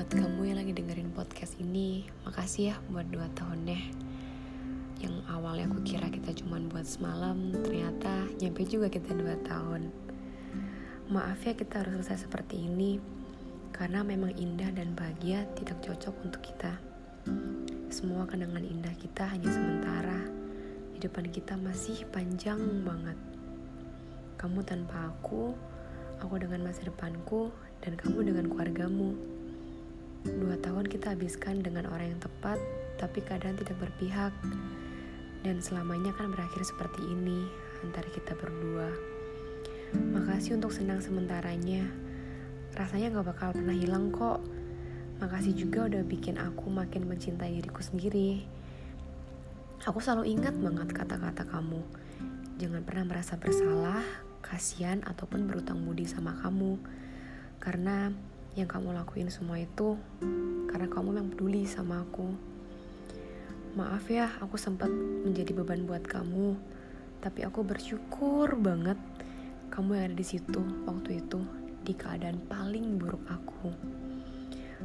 Buat kamu yang lagi dengerin podcast ini, makasih ya buat dua tahunnya. Yang awalnya aku kira kita cuma buat semalam, ternyata nyampe juga kita dua tahun. Maaf ya kita harus selesai seperti ini, karena memang indah dan bahagia tidak cocok untuk kita. Semua kenangan indah kita hanya sementara. Di depan kita masih panjang banget. Kamu tanpa aku, aku dengan masa depanku, dan kamu dengan keluargamu. Dua tahun kita habiskan dengan orang yang tepat, tapi kadang tidak berpihak. Dan selamanya kan berakhir seperti ini, antara kita berdua. Makasih untuk senang sementaranya. Rasanya gak bakal pernah hilang kok. Makasih juga udah bikin aku makin mencintai diriku sendiri. Aku selalu ingat banget kata-kata kamu. Jangan pernah merasa bersalah, kasihan, ataupun berutang budi sama kamu. Karena yang kamu lakuin semua itu karena kamu yang peduli sama aku. Maaf ya, aku sempat menjadi beban buat kamu, tapi aku bersyukur banget kamu yang ada di situ waktu itu di keadaan paling buruk aku.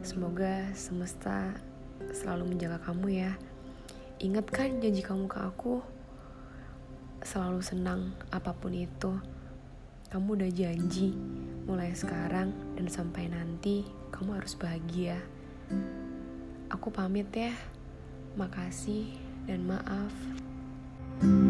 Semoga semesta selalu menjaga kamu ya. Ingat kan janji kamu ke aku? Selalu senang apa pun itu. Kamu udah janji mulai sekarang dan sampai nanti kamu harus bahagia. Aku pamit ya. Makasih dan maaf. thank you